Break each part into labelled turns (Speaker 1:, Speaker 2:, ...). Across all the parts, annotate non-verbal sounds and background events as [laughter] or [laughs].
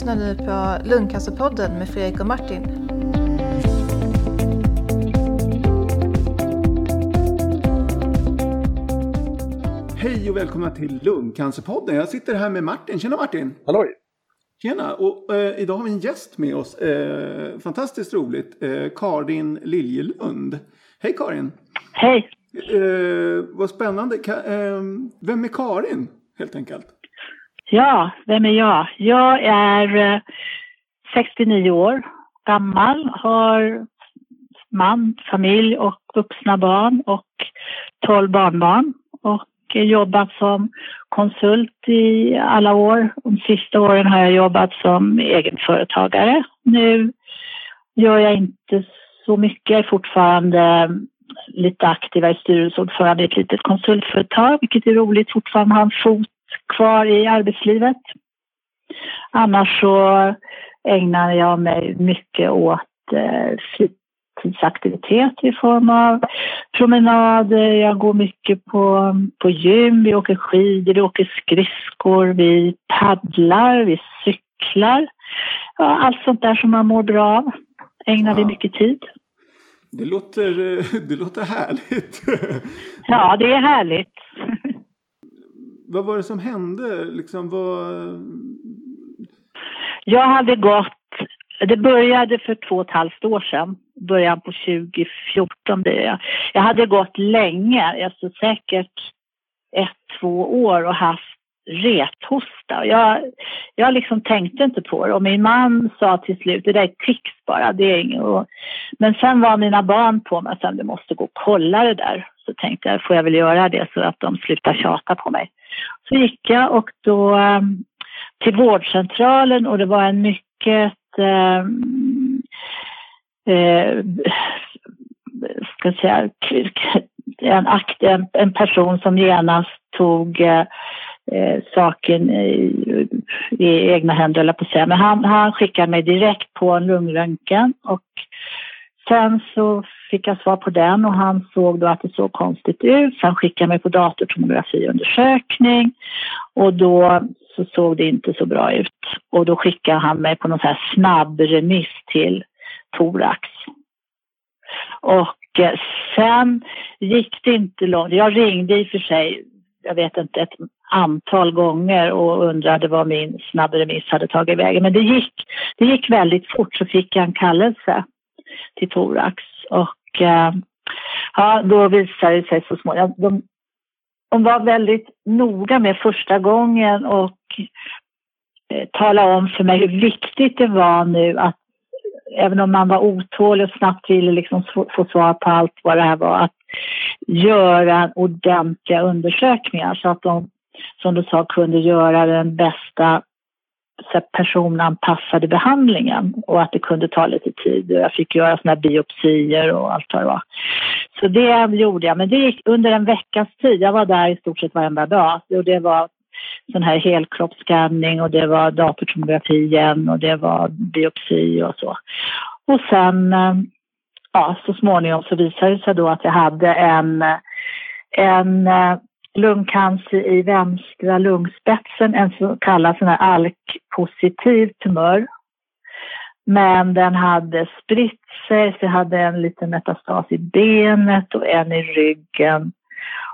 Speaker 1: lyssnar nu på Lungcancerpodden med Fredrik och Martin.
Speaker 2: Hej och välkomna till Lungcancerpodden. Jag sitter här med Martin. Tjena Martin!
Speaker 3: Halloj!
Speaker 2: Tjena! Och, eh, idag har vi en gäst med oss. Eh, fantastiskt roligt. Eh, Karin Liljelund. Hej Karin!
Speaker 4: Hej!
Speaker 2: Eh, vad spännande. Ka eh, vem är Karin helt enkelt?
Speaker 4: Ja, vem är jag? Jag är eh, 69 år gammal, har man, familj och vuxna barn och 12 barnbarn och jobbat som konsult i alla år. De sista åren har jag jobbat som egenföretagare. Nu gör jag inte så mycket, jag är fortfarande lite aktiva i styrelseordförande i ett litet konsultföretag, vilket är roligt, fortfarande har en fot kvar i arbetslivet. Annars så ägnar jag mig mycket åt eh, fritidsaktivitet i form av promenader, jag går mycket på, på gym, vi åker skidor, vi åker skridskor, vi paddlar, vi cyklar. Ja, allt sånt där som man mår bra av ägnar ja. vi mycket tid.
Speaker 2: Det låter, [laughs] det låter härligt.
Speaker 4: Ja, det är härligt.
Speaker 2: Vad var det som hände? Liksom, vad...
Speaker 4: Jag hade gått, det började för två och ett halvt år sedan, början på 2014 blir jag. Jag hade gått länge, alltså säkert ett, två år och haft rethosta. Jag, jag liksom tänkte inte på det och min man sa till slut, det där är tics bara, det är inget. Men sen var mina barn på mig och sa, du måste gå och kolla det där. Så tänkte jag, får jag väl göra det så att de slutar tjata på mig. Så gick jag och då ehm, till vårdcentralen och det var en mycket eh, eh, ska säga, en, akt, en, en person som genast tog eh, eh, saken i, i egna händer, eller på att säga. Men han, han skickade mig direkt på en lungröntgen och sen så fick jag svar på den och han såg då att det såg konstigt ut. Sen skickade mig på datortomografiundersökning och då så såg det inte så bra ut. Och då skickade han mig på någon så här snabb remiss till thorax. Och eh, sen gick det inte långt. Jag ringde i och för sig, jag vet inte, ett antal gånger och undrade vad min snabbremiss hade tagit vägen. Men det gick, det gick väldigt fort så fick jag en kallelse till thorax. Och eh, ja, då visade det sig så småningom. De, de var väldigt noga med första gången och eh, tala om för mig hur viktigt det var nu att även om man var otålig och snabbt ville liksom få svar på allt vad det här var, att göra ordentliga undersökningar så att de, som du sa, kunde göra den bästa personanpassade behandlingen och att det kunde ta lite tid. Jag fick göra såna här biopsier och allt vad det var. Så det gjorde jag, men det gick under en veckas tid. Jag var där i stort sett varenda dag och det var sån här helkroppsskanning och det var datortomografi igen och det var biopsi och så. Och sen, eh, ja, så småningom så visade det sig då att jag hade en, en eh, lungcancer i vänstra lungspetsen, en så kallad sån här ALK-positiv tumör. Men den hade spritt sig, så jag hade en liten metastas i benet och en i ryggen.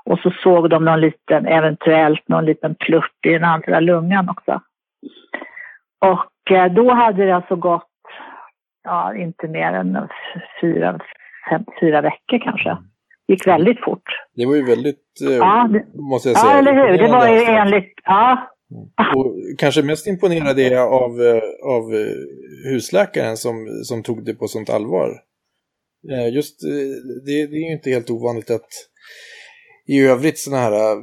Speaker 4: Och så såg de någon liten, eventuellt någon liten plutt i den andra lungan också. Och eh, då hade det alltså gått, ja, inte mer än fyra, fem, fyra veckor kanske gick väldigt fort.
Speaker 3: Det var ju väldigt, eh, ja, det, måste jag säga.
Speaker 4: Ja, eller hur. Det var ju enligt, ja.
Speaker 3: Och kanske mest imponerad är jag av, eh, av eh, husläkaren som, som tog det på sånt allvar. Just det, det är ju inte helt ovanligt att i övrigt sådana här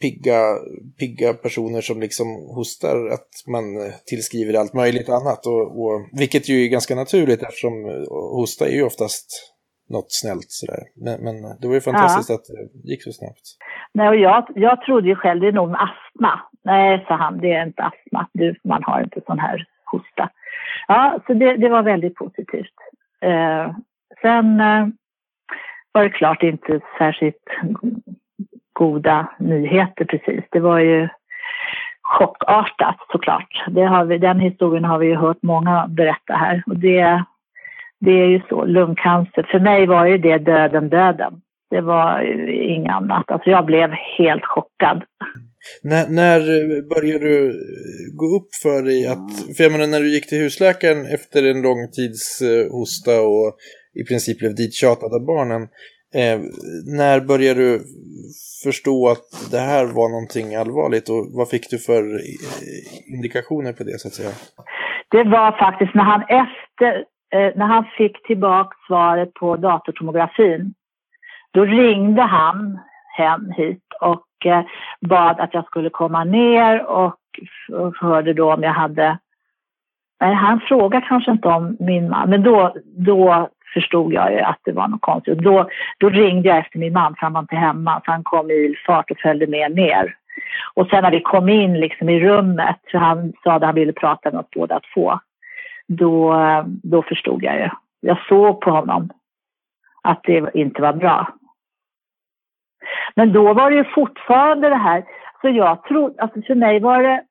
Speaker 3: pigga, pigga personer som liksom hostar att man tillskriver allt möjligt annat. Och, och, vilket ju är ganska naturligt eftersom hosta är ju oftast något snällt sådär. Men, men det var ju fantastiskt ja. att det gick så snabbt.
Speaker 4: Nej, och jag, jag trodde ju själv det är nog astma. Nej, sa han, det är inte astma. Du, man har inte sån här hosta. Ja, så det, det var väldigt positivt. Eh, sen eh, var det klart inte särskilt goda nyheter precis. Det var ju chockartat såklart. Det har vi, den historien har vi ju hört många berätta här. Och det, det är ju så, lungcancer. För mig var ju det döden, döden. Det var inget annat. Alltså jag blev helt chockad.
Speaker 3: När, när började du gå upp för dig att, för jag menar när du gick till husläkaren efter en lång tids eh, hosta och i princip blev dittjatad av barnen, eh, när började du förstå att det här var någonting allvarligt och vad fick du för eh, indikationer på det så att säga?
Speaker 4: Det var faktiskt när han efter, Eh, när han fick tillbaka svaret på datortomografin, då ringde han hem hit och eh, bad att jag skulle komma ner och hörde då om jag hade Nej, han frågade kanske inte om min man, men då, då förstod jag ju att det var något konstigt. Då, då ringde jag efter min man, för han var inte hemma, så han kom i ilfart och följde med ner. Och sen när vi kom in liksom i rummet, för han sa att han ville prata med oss båda två, då, då förstod jag ju. Jag såg på honom att det inte var bra. Men då var det ju fortfarande det här, så jag trodde, alltså för mig var det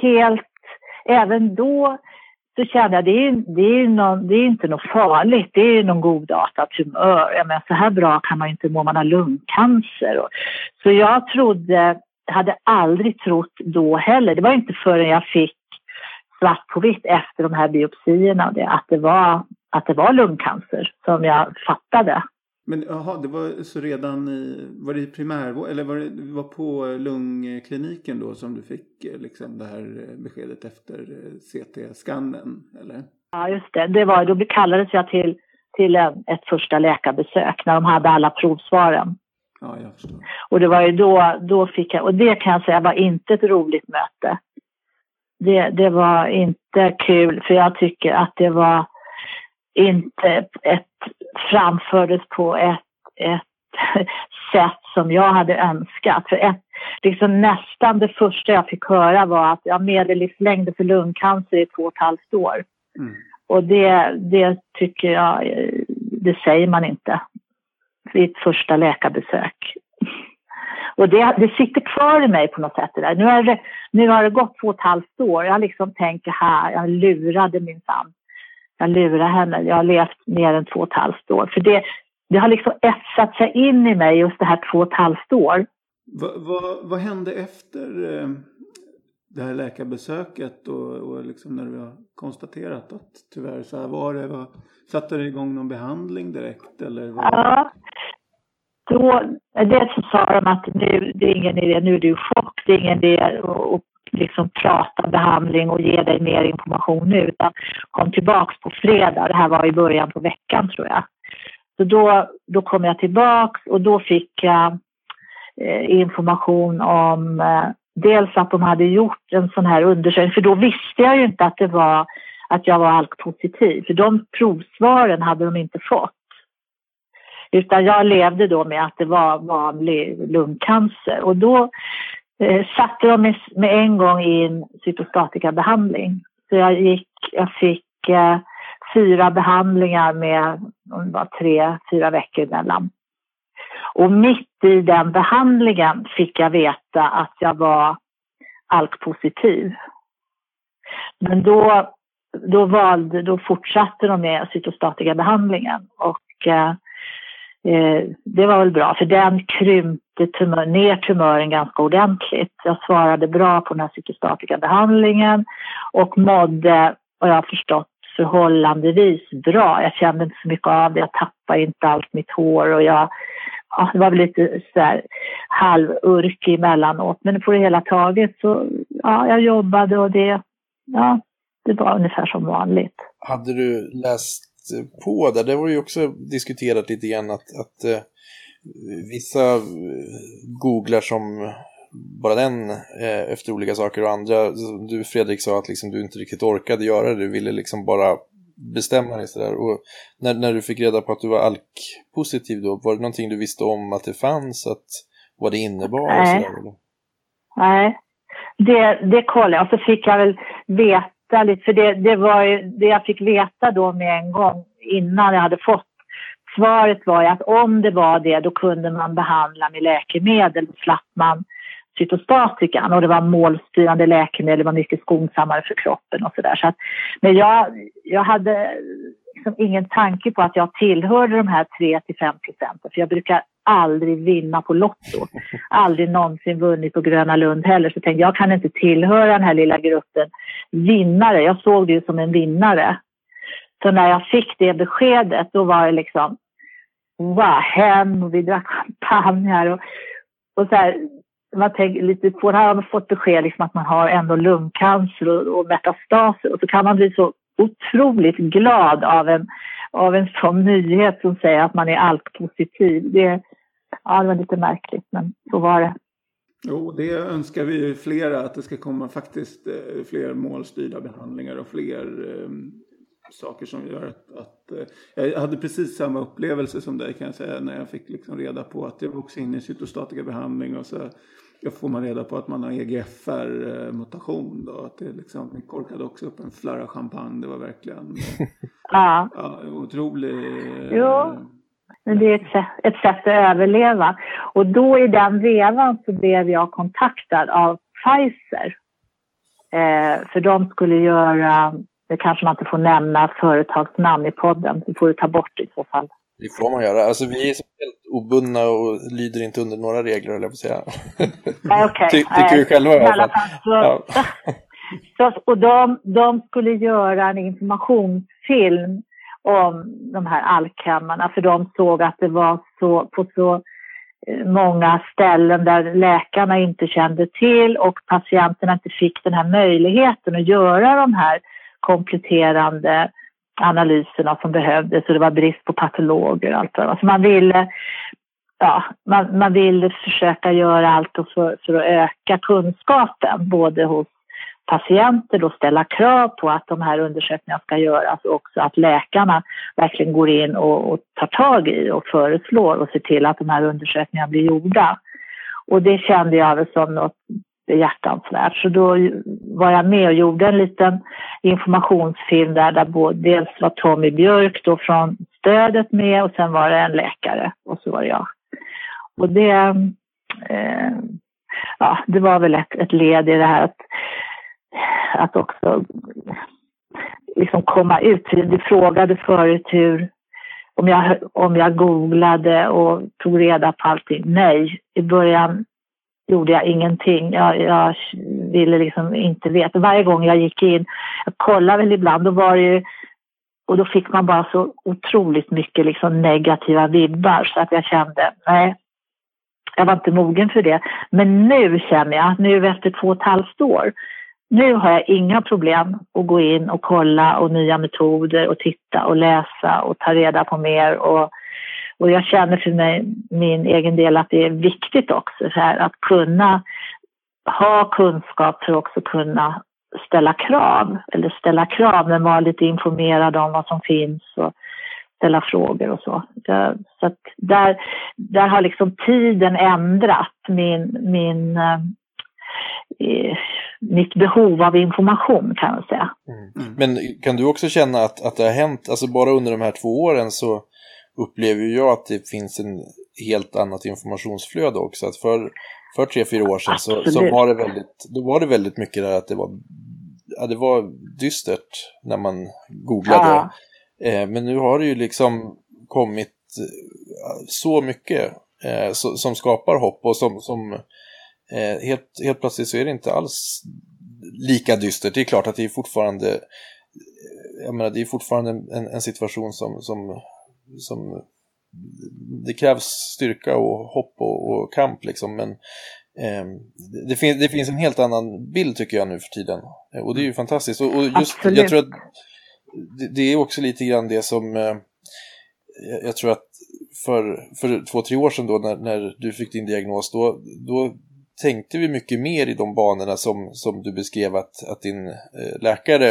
Speaker 4: helt, även då så kände jag det är, det är, någon, det är inte något farligt, det är någon godartad tumör. Jag menar, så här bra kan man inte må, man har lungcancer. Och, så jag trodde, hade aldrig trott då heller, det var inte förrän jag fick svart på vitt efter de här biopsierna det, att, det var, att det var lungcancer som jag fattade.
Speaker 2: Men jaha, det var så redan i, var det i primärvård eller var det var på lungkliniken då som du fick eh, liksom det här eh, beskedet efter eh, CT-skannen eller?
Speaker 4: Ja, just det. Det var, då kallades jag till, till ett första läkarbesök när de hade alla provsvaren.
Speaker 2: Ja, jag förstår.
Speaker 4: Och det var ju då, då fick jag, och det kan jag säga var inte ett roligt möte. Det, det var inte kul för jag tycker att det var inte ett, framfördes på ett, ett [laughs] sätt som jag hade önskat. För ett, liksom nästan det första jag fick höra var att jag medellivslängd för lungcancer i två och ett halvt år. Mm. Och det, det tycker jag, det säger man inte vid ett första läkarbesök. Och det, det sitter kvar i mig på något sätt. Där. Nu, är det, nu har det gått två och ett halvt år. Jag liksom tänker här, jag lurade min famn jag lurar henne. Jag har levt mer än två och ett halvt år. För det, det har liksom etsat sig in i mig just det här två och ett halvt år.
Speaker 2: Va, va, vad hände efter eh, det här läkarbesöket och, och liksom när du har konstaterat att tyvärr så här var det? Var, satte du igång någon behandling direkt? Eller var...
Speaker 4: Ja, då, dels så sa de att nu, det är ingen idé, nu är du i chock, det är ingen idé att liksom prata behandling och ge dig mer information nu utan kom tillbaks på fredag. Det här var i början på veckan tror jag. Så då, då kom jag tillbaks och då fick jag eh, information om eh, dels att de hade gjort en sån här undersökning, för då visste jag ju inte att det var att jag var alkpositiv, för de provsvaren hade de inte fått. Utan jag levde då med att det var vanlig lungcancer och då eh, satte de med, med en gång in cytostatikabehandling. Så jag, gick, jag fick eh, fyra behandlingar med om det var tre, fyra veckor emellan. Och mitt i den behandlingen fick jag veta att jag var ALK-positiv. Men då, då, valde, då fortsatte de med cytostatikabehandlingen och eh, Eh, det var väl bra, för den krympte tumör, ner tumören ganska ordentligt. Jag svarade bra på den här psykostatikabehandlingen och mådde, vad jag har förstått, förhållandevis bra. Jag kände inte så mycket av det, jag tappade inte allt mitt hår och jag, ja, det var väl lite så här halvurkig emellanåt. Men på det hela taget så, ja, jag jobbade och det, ja, det var ungefär som vanligt.
Speaker 3: Hade du läst på där. Det var ju också diskuterat lite grann att, att eh, vissa eh, googlar som bara den eh, efter olika saker och andra. Du Fredrik sa att liksom, du inte riktigt orkade göra det. Du ville liksom bara bestämma dig sådär. Och när, när du fick reda på att du var alk-positiv då, var det någonting du visste om att det fanns? Att, vad det innebar? Nej. Och sådär, eller?
Speaker 4: Nej, det, det kollade jag. Och så fick jag väl veta väldigt, för det, det var ju det jag fick veta då med en gång innan jag hade fått svaret var ju att om det var det då kunde man behandla med läkemedel. Då slapp man cytostatikan och det var målstyrande läkemedel, det var mycket skonsammare för kroppen och sådär. Så men jag, jag hade liksom ingen tanke på att jag tillhörde de här 3 till 5 procenten, för jag brukar aldrig vinna på Lotto. Aldrig någonsin vunnit på Gröna Lund heller. Så jag tänkte jag kan inte tillhöra den här lilla gruppen vinnare. Jag såg det ju som en vinnare. Så när jag fick det beskedet, då var det liksom wow, hem och vi drack champagne här och, och så här, man tänker lite på, det här har man fått besked liksom att man har ändå lungcancer och, och metastaser och så kan man bli så otroligt glad av en, av en sån nyhet som säger att man är alkpositiv. Det, ja, det var lite märkligt, men så var det.
Speaker 2: Jo, det önskar vi flera, att det ska komma faktiskt eh, fler målstyrda behandlingar och fler eh, saker som gör att, att eh, jag hade precis samma upplevelse som dig kan jag säga när jag fick liksom reda på att jag var också inne i cytostatika behandling och så jag får man reda på att man har EGFR-mutation då. Att det liksom, vi korkade också upp en flarra champagne. Det var verkligen [laughs]
Speaker 4: ja.
Speaker 2: ja, otrolig...
Speaker 4: Jo, men det är ett sätt, ett sätt att överleva. Och då i den vevan så blev jag kontaktad av Pfizer. Eh, för de skulle göra, det kanske man inte får nämna företagsnamn i podden, det får du ta bort i så fall.
Speaker 3: Det får man göra. Alltså vi är helt obundna och lyder inte under några regler, eller jag säga.
Speaker 4: Okay. [laughs]
Speaker 3: Ty tycker vi själva i alla fall. Så, ja. [laughs]
Speaker 4: så, och de, de skulle göra en informationsfilm om de här alkhammarna för de såg att det var så, på så eh, många ställen där läkarna inte kände till och patienterna inte fick den här möjligheten att göra de här kompletterande analyserna som behövdes och det var brist på patologer och allt det alltså man ville Ja, man, man ville försöka göra allt för, för att öka kunskapen både hos patienter då ställa krav på att de här undersökningarna ska göras och också att läkarna verkligen går in och, och tar tag i och föreslår och ser till att de här undersökningarna blir gjorda. Och det kände jag väl som något hjärtansvärt. Så då var jag med och gjorde en liten informationsfilm där, där både, dels var Tommy Björk då från stödet med och sen var det en läkare och så var det jag. Och det, eh, ja, det var väl ett, ett led i det här att, att också liksom komma ut. Du frågade förut hur, om jag, om jag googlade och tog reda på allting. Nej, i början gjorde jag ingenting. Jag, jag ville liksom inte veta. Varje gång jag gick in, jag kollade väl ibland, då var det ju och då fick man bara så otroligt mycket liksom negativa vibbar så att jag kände, nej, jag var inte mogen för det. Men nu känner jag, nu efter två och ett halvt år, nu har jag inga problem att gå in och kolla och nya metoder och titta och läsa och ta reda på mer och och jag känner för mig, min egen del att det är viktigt också här, att kunna ha kunskap för att också kunna ställa krav, eller ställa krav men vara lite informerad om vad som finns och ställa frågor och så. Så att där, där har liksom tiden ändrat min, min, eh, mitt behov av information kan man säga.
Speaker 3: Mm. Men kan du också känna att, att det har hänt, alltså bara under de här två åren så upplever jag att det finns en helt annat informationsflöde också. Att för, för tre, fyra år sedan så, så, var det väldigt, då var det väldigt mycket där att det var, ja, det var dystert när man googlade. Ja. Eh, men nu har det ju liksom kommit eh, så mycket eh, så, som skapar hopp och som, som eh, helt, helt plötsligt så är det inte alls lika dystert. Det är klart att det är fortfarande jag menar, det är fortfarande en, en situation som, som som det krävs styrka och hopp och, och kamp liksom men eh, det, fin det finns en helt annan bild tycker jag nu för tiden och det är ju fantastiskt och, och just Absolut. jag tror att det, det, är också lite grann det som eh, jag tror att för, för två, tre år sedan då när, när du fick din diagnos då, då tänkte vi mycket mer i de banorna som, som du beskrev att, att din eh, läkare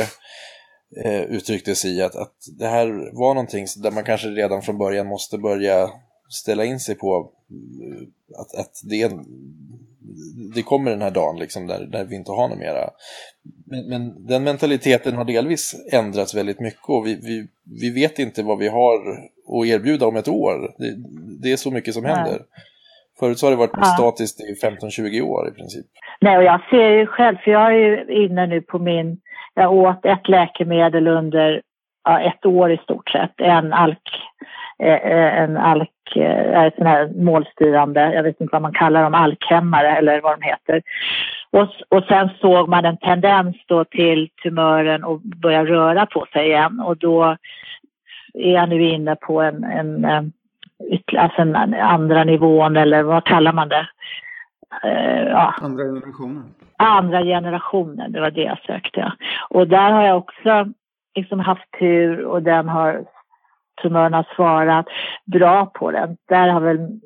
Speaker 3: eh, uttryckte sig i att, att det här var någonting där man kanske redan från början måste börja ställa in sig på eh, att, att det, det kommer den här dagen liksom där, där vi inte har något mera. Men, men, den mentaliteten har delvis ändrats väldigt mycket och vi, vi, vi vet inte vad vi har att erbjuda om ett år. Det, det är så mycket som händer. Förut så har det varit ja. statiskt i 15-20 år i princip.
Speaker 4: Nej, och jag ser ju själv, för jag är ju inne nu på min, jag åt ett läkemedel under ja, ett år i stort sett, en alk, eh, eh, en alk, eh, sån här målstyrande, jag vet inte vad man kallar dem, alkhämmare eller vad de heter. Och, och sen såg man en tendens då till tumören att börja röra på sig igen och då är jag nu inne på en, en alltså en andra nivån eller vad kallar man det?
Speaker 2: Uh, ja. Andra generationen?
Speaker 4: Andra generationen, det var det jag sökte. Och där har jag också liksom haft tur och den har tumören har svarat bra på den. Där har väl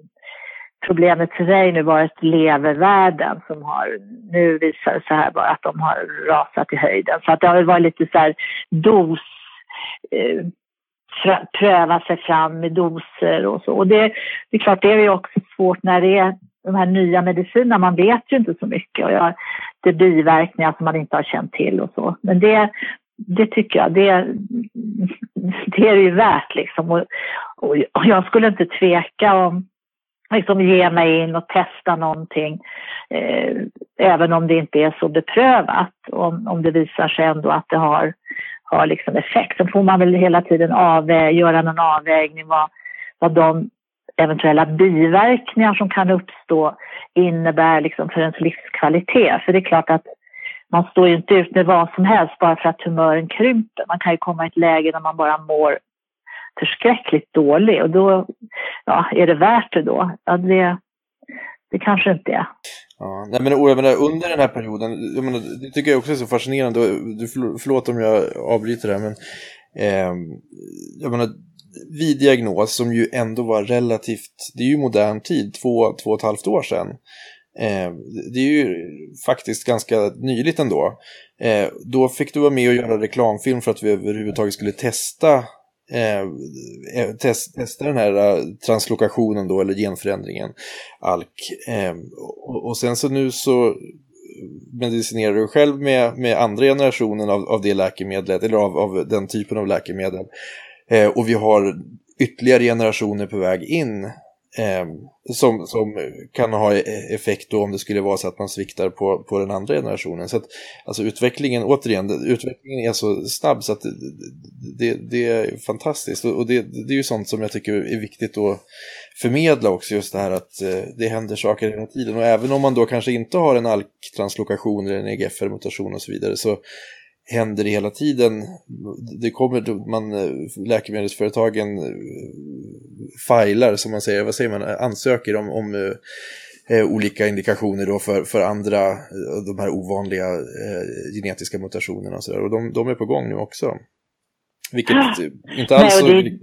Speaker 4: problemet för mig nu varit levervärden som har, nu visar det sig här bara att de har rasat i höjden. Så att det har väl varit lite så här dos, eh, pröva sig fram med doser och så. Och det, det är klart, det är ju också svårt när det är de här nya medicinerna, man vet ju inte så mycket och jag, det är biverkningar som man inte har känt till och så. Men det, det tycker jag, det, [laughs] det är det ju värt liksom. Och, och, jag skulle inte tveka om liksom ge mig in och testa någonting, eh, även om det inte är så beprövat, om, om det visar sig ändå att det har har liksom effekt. Sen får man väl hela tiden avvä göra någon avvägning vad, vad de eventuella biverkningar som kan uppstå innebär liksom för ens livskvalitet. För det är klart att man står ju inte ut med vad som helst bara för att tumören krymper. Man kan ju komma i ett läge där man bara mår förskräckligt dålig och då ja, är det värt det då. Ja, det, det kanske inte är.
Speaker 3: Ja, nej men jag menar, under den här perioden, jag menar, det tycker jag också är så fascinerande, du, förlåt om jag avbryter det här, men eh, jag menar, vid diagnos som ju ändå var relativt, det är ju modern tid, två, två och ett halvt år sedan. Eh, det är ju faktiskt ganska nyligt ändå. Eh, då fick du vara med och göra reklamfilm för att vi överhuvudtaget skulle testa Eh, eh, test, testa den här eh, translokationen då, eller genförändringen, ALK. Eh, och, och, sen så nu så medicinerar du själv med, med andra generationen av, av det läkemedlet, eller av, av den typen av läkemedel. Eh, och vi har ytterligare generationer på väg in Eh, som, som kan ha e-, effekt då om det skulle vara så att man sviktar på, på den andra generationen. Så att, alltså utvecklingen, återigen, utvecklingen är så snabb så att det, det är fantastiskt. Och det, det är ju sånt som jag tycker är viktigt att förmedla också, just det här att eh, det händer saker hela tiden. Och även om man då kanske inte har en ALK-translokation eller en EGFR-mutation och så vidare så händer hela tiden. Det kommer, man, läkemedelsföretagen eh, filar, som man säger, vad säger man, ansöker om, om eh, eh, olika indikationer då för, för andra, eh, de här ovanliga eh, genetiska mutationerna och så där. Och de, de är på gång nu också. Vilket ah. inte alls
Speaker 4: nej, det,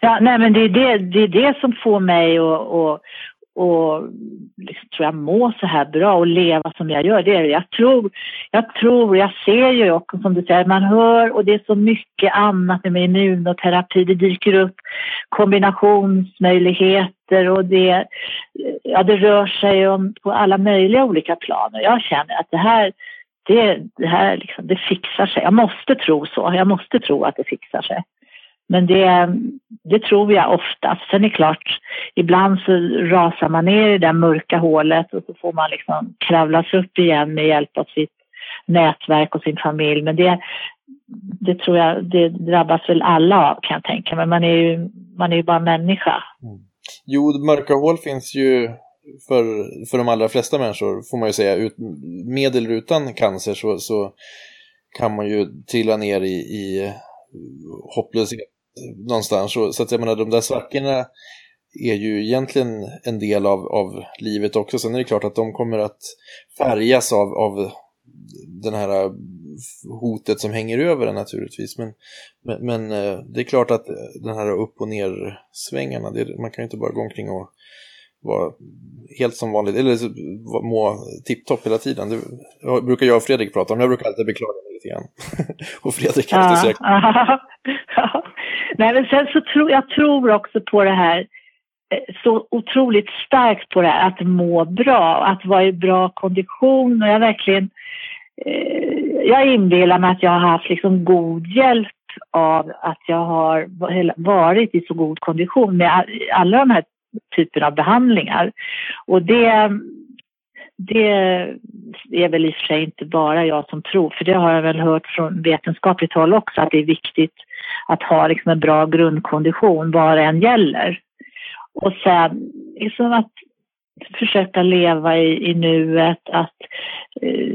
Speaker 4: Ja, nej, men det är det, det är det som får mig att och liksom, tror jag må så här bra och leva som jag gör. Det är jag tror, jag tror, jag ser ju också som du säger, man hör och det är så mycket annat med immunoterapi. Det dyker upp kombinationsmöjligheter och det, ja, det rör sig om på alla möjliga olika planer. Jag känner att det här, det, det här liksom, det fixar sig. Jag måste tro så. Jag måste tro att det fixar sig. Men det, det tror jag oftast. Sen är det klart, ibland så rasar man ner i det där mörka hålet och så får man liksom kravlas upp igen med hjälp av sitt nätverk och sin familj. Men det, det tror jag, det drabbas väl alla av kan jag tänka mig. Man är ju, man är ju bara människa. Mm.
Speaker 3: Jo, mörka hål finns ju för, för de allra flesta människor, får man ju säga. Ut, med eller utan cancer så, så kan man ju trilla ner i, i hopplöshet någonstans. Så, så att jag menar, de där svackorna är ju egentligen en del av, av livet också. Sen är det klart att de kommer att färgas av, av den här hotet som hänger över den naturligtvis. Men, men, men, eh, det är klart att den här upp och ner svängarna, det, man kan ju inte bara gå omkring och vara helt som vanligt, eller må tipptopp hela tiden. Det brukar jag och Fredrik prata om, jag brukar alltid beklaga mig lite grann. [laughs] och Fredrik är inte säker. [laughs]
Speaker 4: Nej, men sen så tror jag tror också på det här eh, så otroligt starkt på det här att må bra, att vara i bra kondition och jag verkligen eh, jag inbillar mig att jag har haft liksom god hjälp av att jag har varit i så god kondition med alla de här typerna av behandlingar. Och det, det är väl i och för sig inte bara jag som tror, för det har jag väl hört från vetenskapligt håll också, att det är viktigt att ha liksom en bra grundkondition vad det än gäller. Och sen liksom att försöka leva i, i nuet, att eh,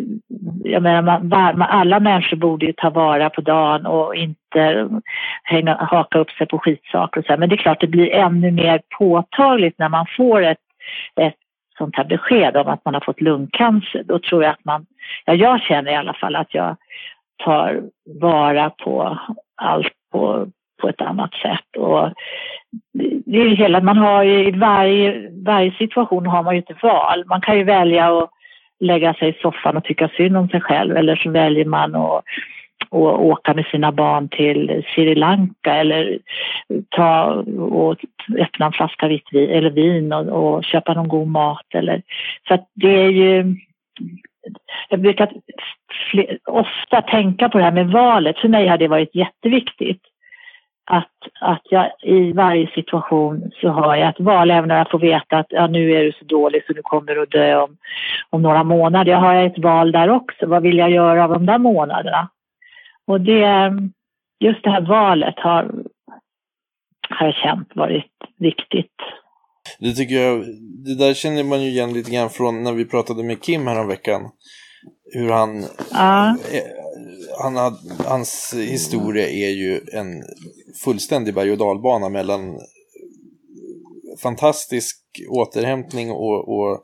Speaker 4: jag menar, man, alla människor borde ju ta vara på dagen och inte hänga, haka upp sig på skitsaker och så. Men det är klart, det blir ännu mer påtagligt när man får ett, ett sånt här besked om att man har fått lungcancer. Då tror jag att man, ja jag känner i alla fall att jag tar vara på allt på, på ett annat sätt. Och det är hela, man har ju i varje, varje situation har man ju ett val. Man kan ju välja att lägga sig i soffan och tycka synd om sig själv eller så väljer man att och åka med sina barn till Sri Lanka eller ta och öppna en flaska vitt vin, eller vin och, och köpa någon god mat. Eller, så att det är ju... Jag brukar ofta tänka på det här med valet. För mig har det varit jätteviktigt att, att jag i varje situation så har jag ett val, även när jag får veta att ja, nu är du så dålig så du kommer att dö om, om några månader. Jag har ett val där också. Vad vill jag göra av de där månaderna? Och det, just det här valet har, har jag känt varit viktigt.
Speaker 3: Det tycker jag, det där känner man ju igen lite grann från när vi pratade med Kim häromveckan. Hur han, ja. Eh, han had, hans historia är ju en fullständig berg och dalbana mellan fantastisk återhämtning och, och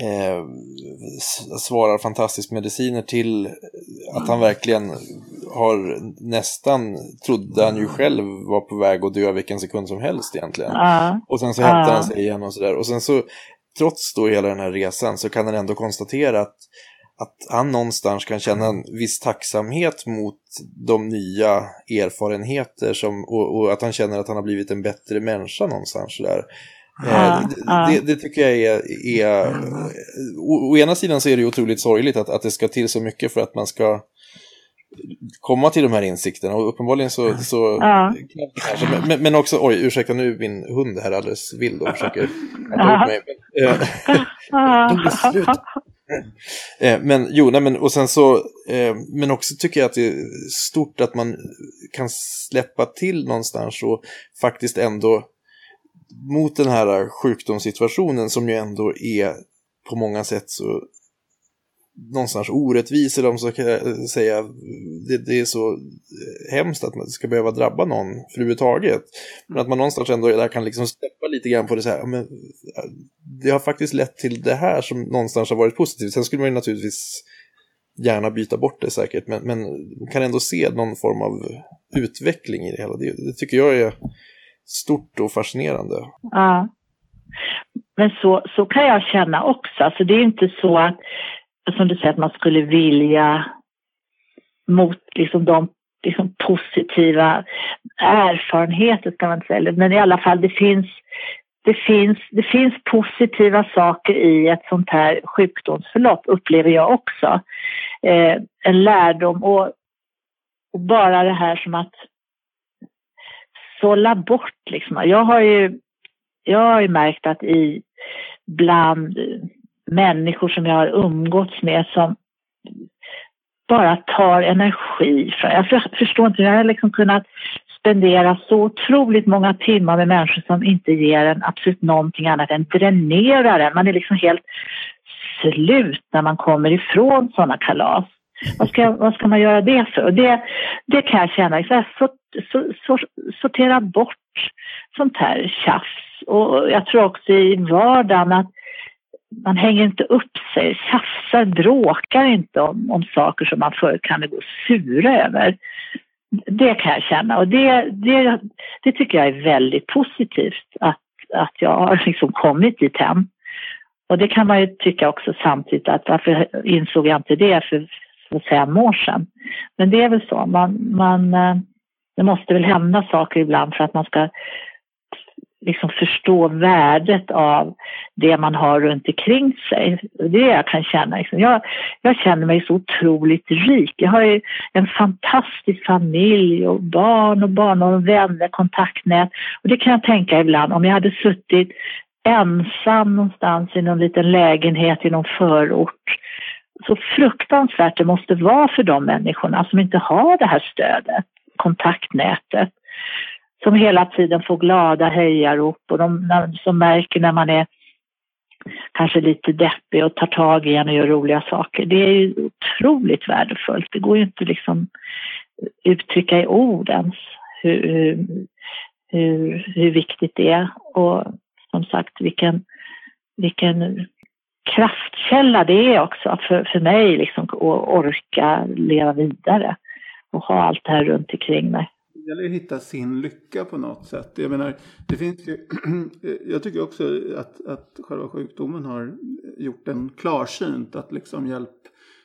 Speaker 3: eh, svarar fantastiskt mediciner till att han verkligen har nästan, trodde han ju själv var på väg att dö vilken sekund som helst egentligen. Uh, och sen så hämtar uh. han sig igen och sådär. Och sen så, trots då hela den här resan så kan han ändå konstatera att att han någonstans kan känna en viss tacksamhet mot de nya erfarenheter som, och, och att han känner att han har blivit en bättre människa någonstans där. Ah, det, ah. Det, det, tycker jag är, är å, å, ena sidan så är det otroligt sorgligt att, att det ska till så mycket för att man ska komma till de här insikterna och uppenbarligen så, så
Speaker 4: ja.
Speaker 3: kanske, men, men, också, oj ursäkta nu är min hund här alldeles vild och försöker [laughs] äta upp mig. Men, [laughs] äh, [laughs] Eh, men jo, nej, men och sen så, eh, men också tycker jag att det är stort att man kan släppa till någonstans och faktiskt ändå mot den här sjukdomssituationen som ju ändå är på många sätt så någonstans orättvis eller om så kan jag säga det, det, är så eh, hemskt att man ska behöva drabba någon för överhuvudtaget. Men att man någonstans ändå där kan liksom släppa lite grann på det så här, men eh, det har faktiskt lett till det här som någonstans har varit positivt. Sen skulle man ju naturligtvis gärna byta bort det säkert, men, men man kan ändå se någon form av utveckling i det hela. Det, det tycker jag är stort och fascinerande.
Speaker 4: Ja. Men så, så kan jag känna också. Alltså det är inte så att som du säger, att man skulle vilja mot liksom de liksom positiva erfarenheter, ska man inte säga. Men i alla fall, det finns, det, finns, det finns positiva saker i ett sånt här sjukdomsförlopp, upplever jag också. Eh, en lärdom och, och, bara det här som att sålla bort liksom. Jag har ju, jag har ju märkt att i bland människor som jag har umgåtts med som bara tar energi från. Jag förstår inte, jag har liksom kunnat spendera så otroligt många timmar med människor som inte ger en absolut någonting annat än dränerar en. Man är liksom helt slut när man kommer ifrån sådana kalas. Vad ska, vad ska man göra det för? Och det, det kan jag känna, liksom, så, så, så, sortera bort sånt här tjafs. Och jag tror också i vardagen att man hänger inte upp sig, tjafsar, bråkar inte om, om saker som man förut kan gå sura över. Det kan jag känna och det, det, det tycker jag är väldigt positivt att, att jag har liksom kommit dit hem. Och det kan man ju tycka också samtidigt att varför insåg jag inte det för, för fem år sedan? Men det är väl så, man, man, eh, det måste väl hända saker ibland för att man ska liksom förstå värdet av det man har runt omkring sig. Det är det jag kan känna. Liksom. Jag, jag känner mig så otroligt rik. Jag har ju en fantastisk familj och barn och barn och vänner, kontaktnät. Och det kan jag tänka ibland om jag hade suttit ensam någonstans i någon liten lägenhet i någon förort. Så fruktansvärt det måste vara för de människorna som inte har det här stödet, kontaktnätet som hela tiden får glada hejarop och de som märker när man är kanske lite deppig och tar tag i en och gör roliga saker. Det är ju otroligt värdefullt. Det går ju inte liksom uttrycka i ord ens hur, hur, hur viktigt det är. Och som sagt vilken, vilken kraftkälla det är också för, för mig liksom att orka leva vidare och ha allt det här runt omkring mig
Speaker 2: det gäller att hitta sin lycka på något sätt. Jag menar, det finns ju, [clears throat] jag tycker också att, att själva sjukdomen har gjort en klarsynt att liksom hjälp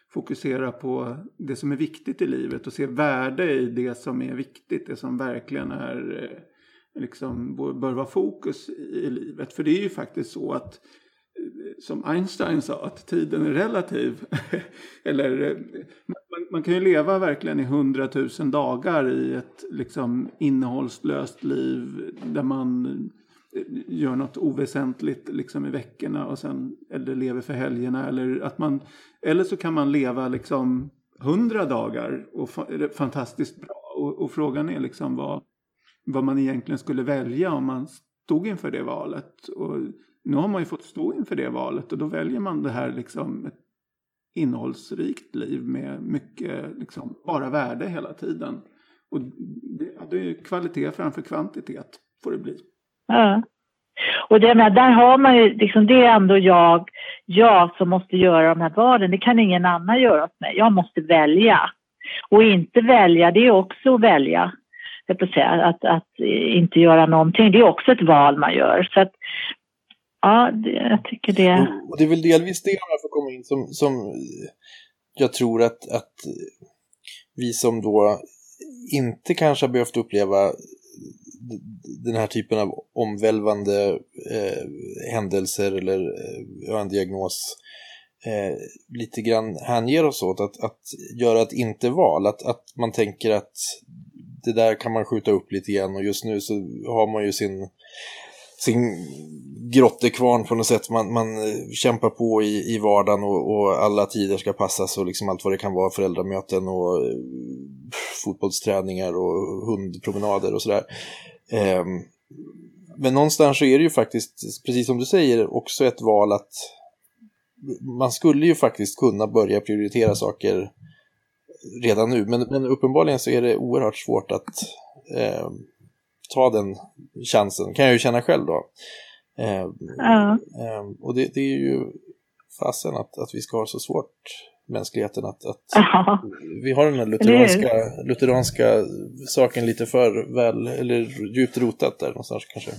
Speaker 2: fokusera på det som är viktigt i livet och se värde i det som är viktigt, det som verkligen är eh, liksom bör vara fokus i livet. För det är ju faktiskt så att som Einstein sa, att tiden är relativ. [laughs] Eller man, man, kan ju leva verkligen i hundratusen dagar i ett liksom innehållslöst liv där man gör något oväsentligt liksom i veckorna och sen eller lever för helgerna. Eller att man eller så kan man leva liksom hundra dagar och fantastiskt bra. Och, och, frågan är liksom vad, vad man egentligen skulle välja om man stod inför det valet. Och nu har man ju fått stå inför det valet och då väljer man det här liksom ett innehållsrikt liv med mycket liksom bara värde hela tiden. Och det, det är kvalitet framför kvantitet får det bli.
Speaker 4: Ja. Och det med, där har man ju, liksom, det är ändå jag, jag som måste göra de här valen. Det kan ingen annan göra åt mig. Jag måste välja. Och inte välja, det är också att välja. Att, att, att inte göra någonting, det är också ett val man gör. Så att Ja, det, jag tycker det.
Speaker 3: Och det är väl delvis det jag får komma in som, som jag tror att, att vi som då inte kanske har behövt uppleva den här typen av omvälvande eh, händelser eller eh, en diagnos eh, lite grann hänger oss åt att, att göra ett inte-val. Att, att man tänker att det där kan man skjuta upp lite grann och just nu så har man ju sin sin grottekvarn på något sätt. Man, man eh, kämpar på i, i vardagen och, och, alla tider ska passas och liksom allt vad det kan vara, föräldramöten och eh, fotbollsträningar och hundpromenader och sådär. Um, men någonstans så är det ju faktiskt, precis som du säger, också ett val att man skulle ju faktiskt kunna börja prioritera saker redan nu. Men, men uppenbarligen så är det oerhört svårt att eh, ta den chansen, kan jag ju känna själv då. Eh, ja. eh, och det, det, är ju fasen att, att vi ska ha så svårt, mänskligheten, att, att vi har den här lutheranska, lutheranska saken lite för väl, eller djupt rotat där någonstans kanske.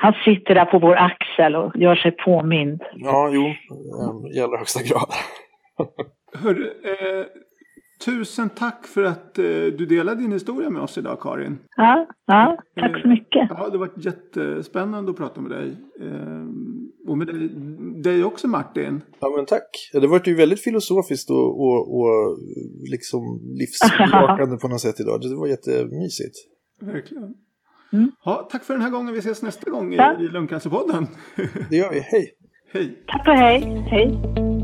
Speaker 4: Han sitter där på vår axel och gör sig påmind.
Speaker 3: Ja, jo, i allra högsta grad.
Speaker 2: Hör, eh, Tusen tack för att eh, du delade din historia med oss idag Karin.
Speaker 4: Ja, ja tack så mycket.
Speaker 2: Ja, det har varit jättespännande att prata med dig. Eh, och med dig, dig, också Martin.
Speaker 3: Ja men tack. Det var ju väldigt filosofiskt och, och, och liksom livsbejakande på något sätt idag. Det var jättemysigt.
Speaker 2: Verkligen. Mm. Ja, tack för den här gången. Vi ses nästa gång ja. i, i Lungcancerpodden. [laughs]
Speaker 3: det gör vi. Hej.
Speaker 2: Hej.
Speaker 4: Tack och hej. Hej.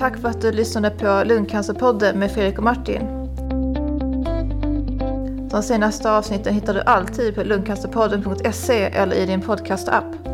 Speaker 1: Tack för att du lyssnade på Lungcancerpodden med Fredrik och Martin. De senaste avsnitten hittar du alltid på lungcancerpodden.se eller i din podcastapp.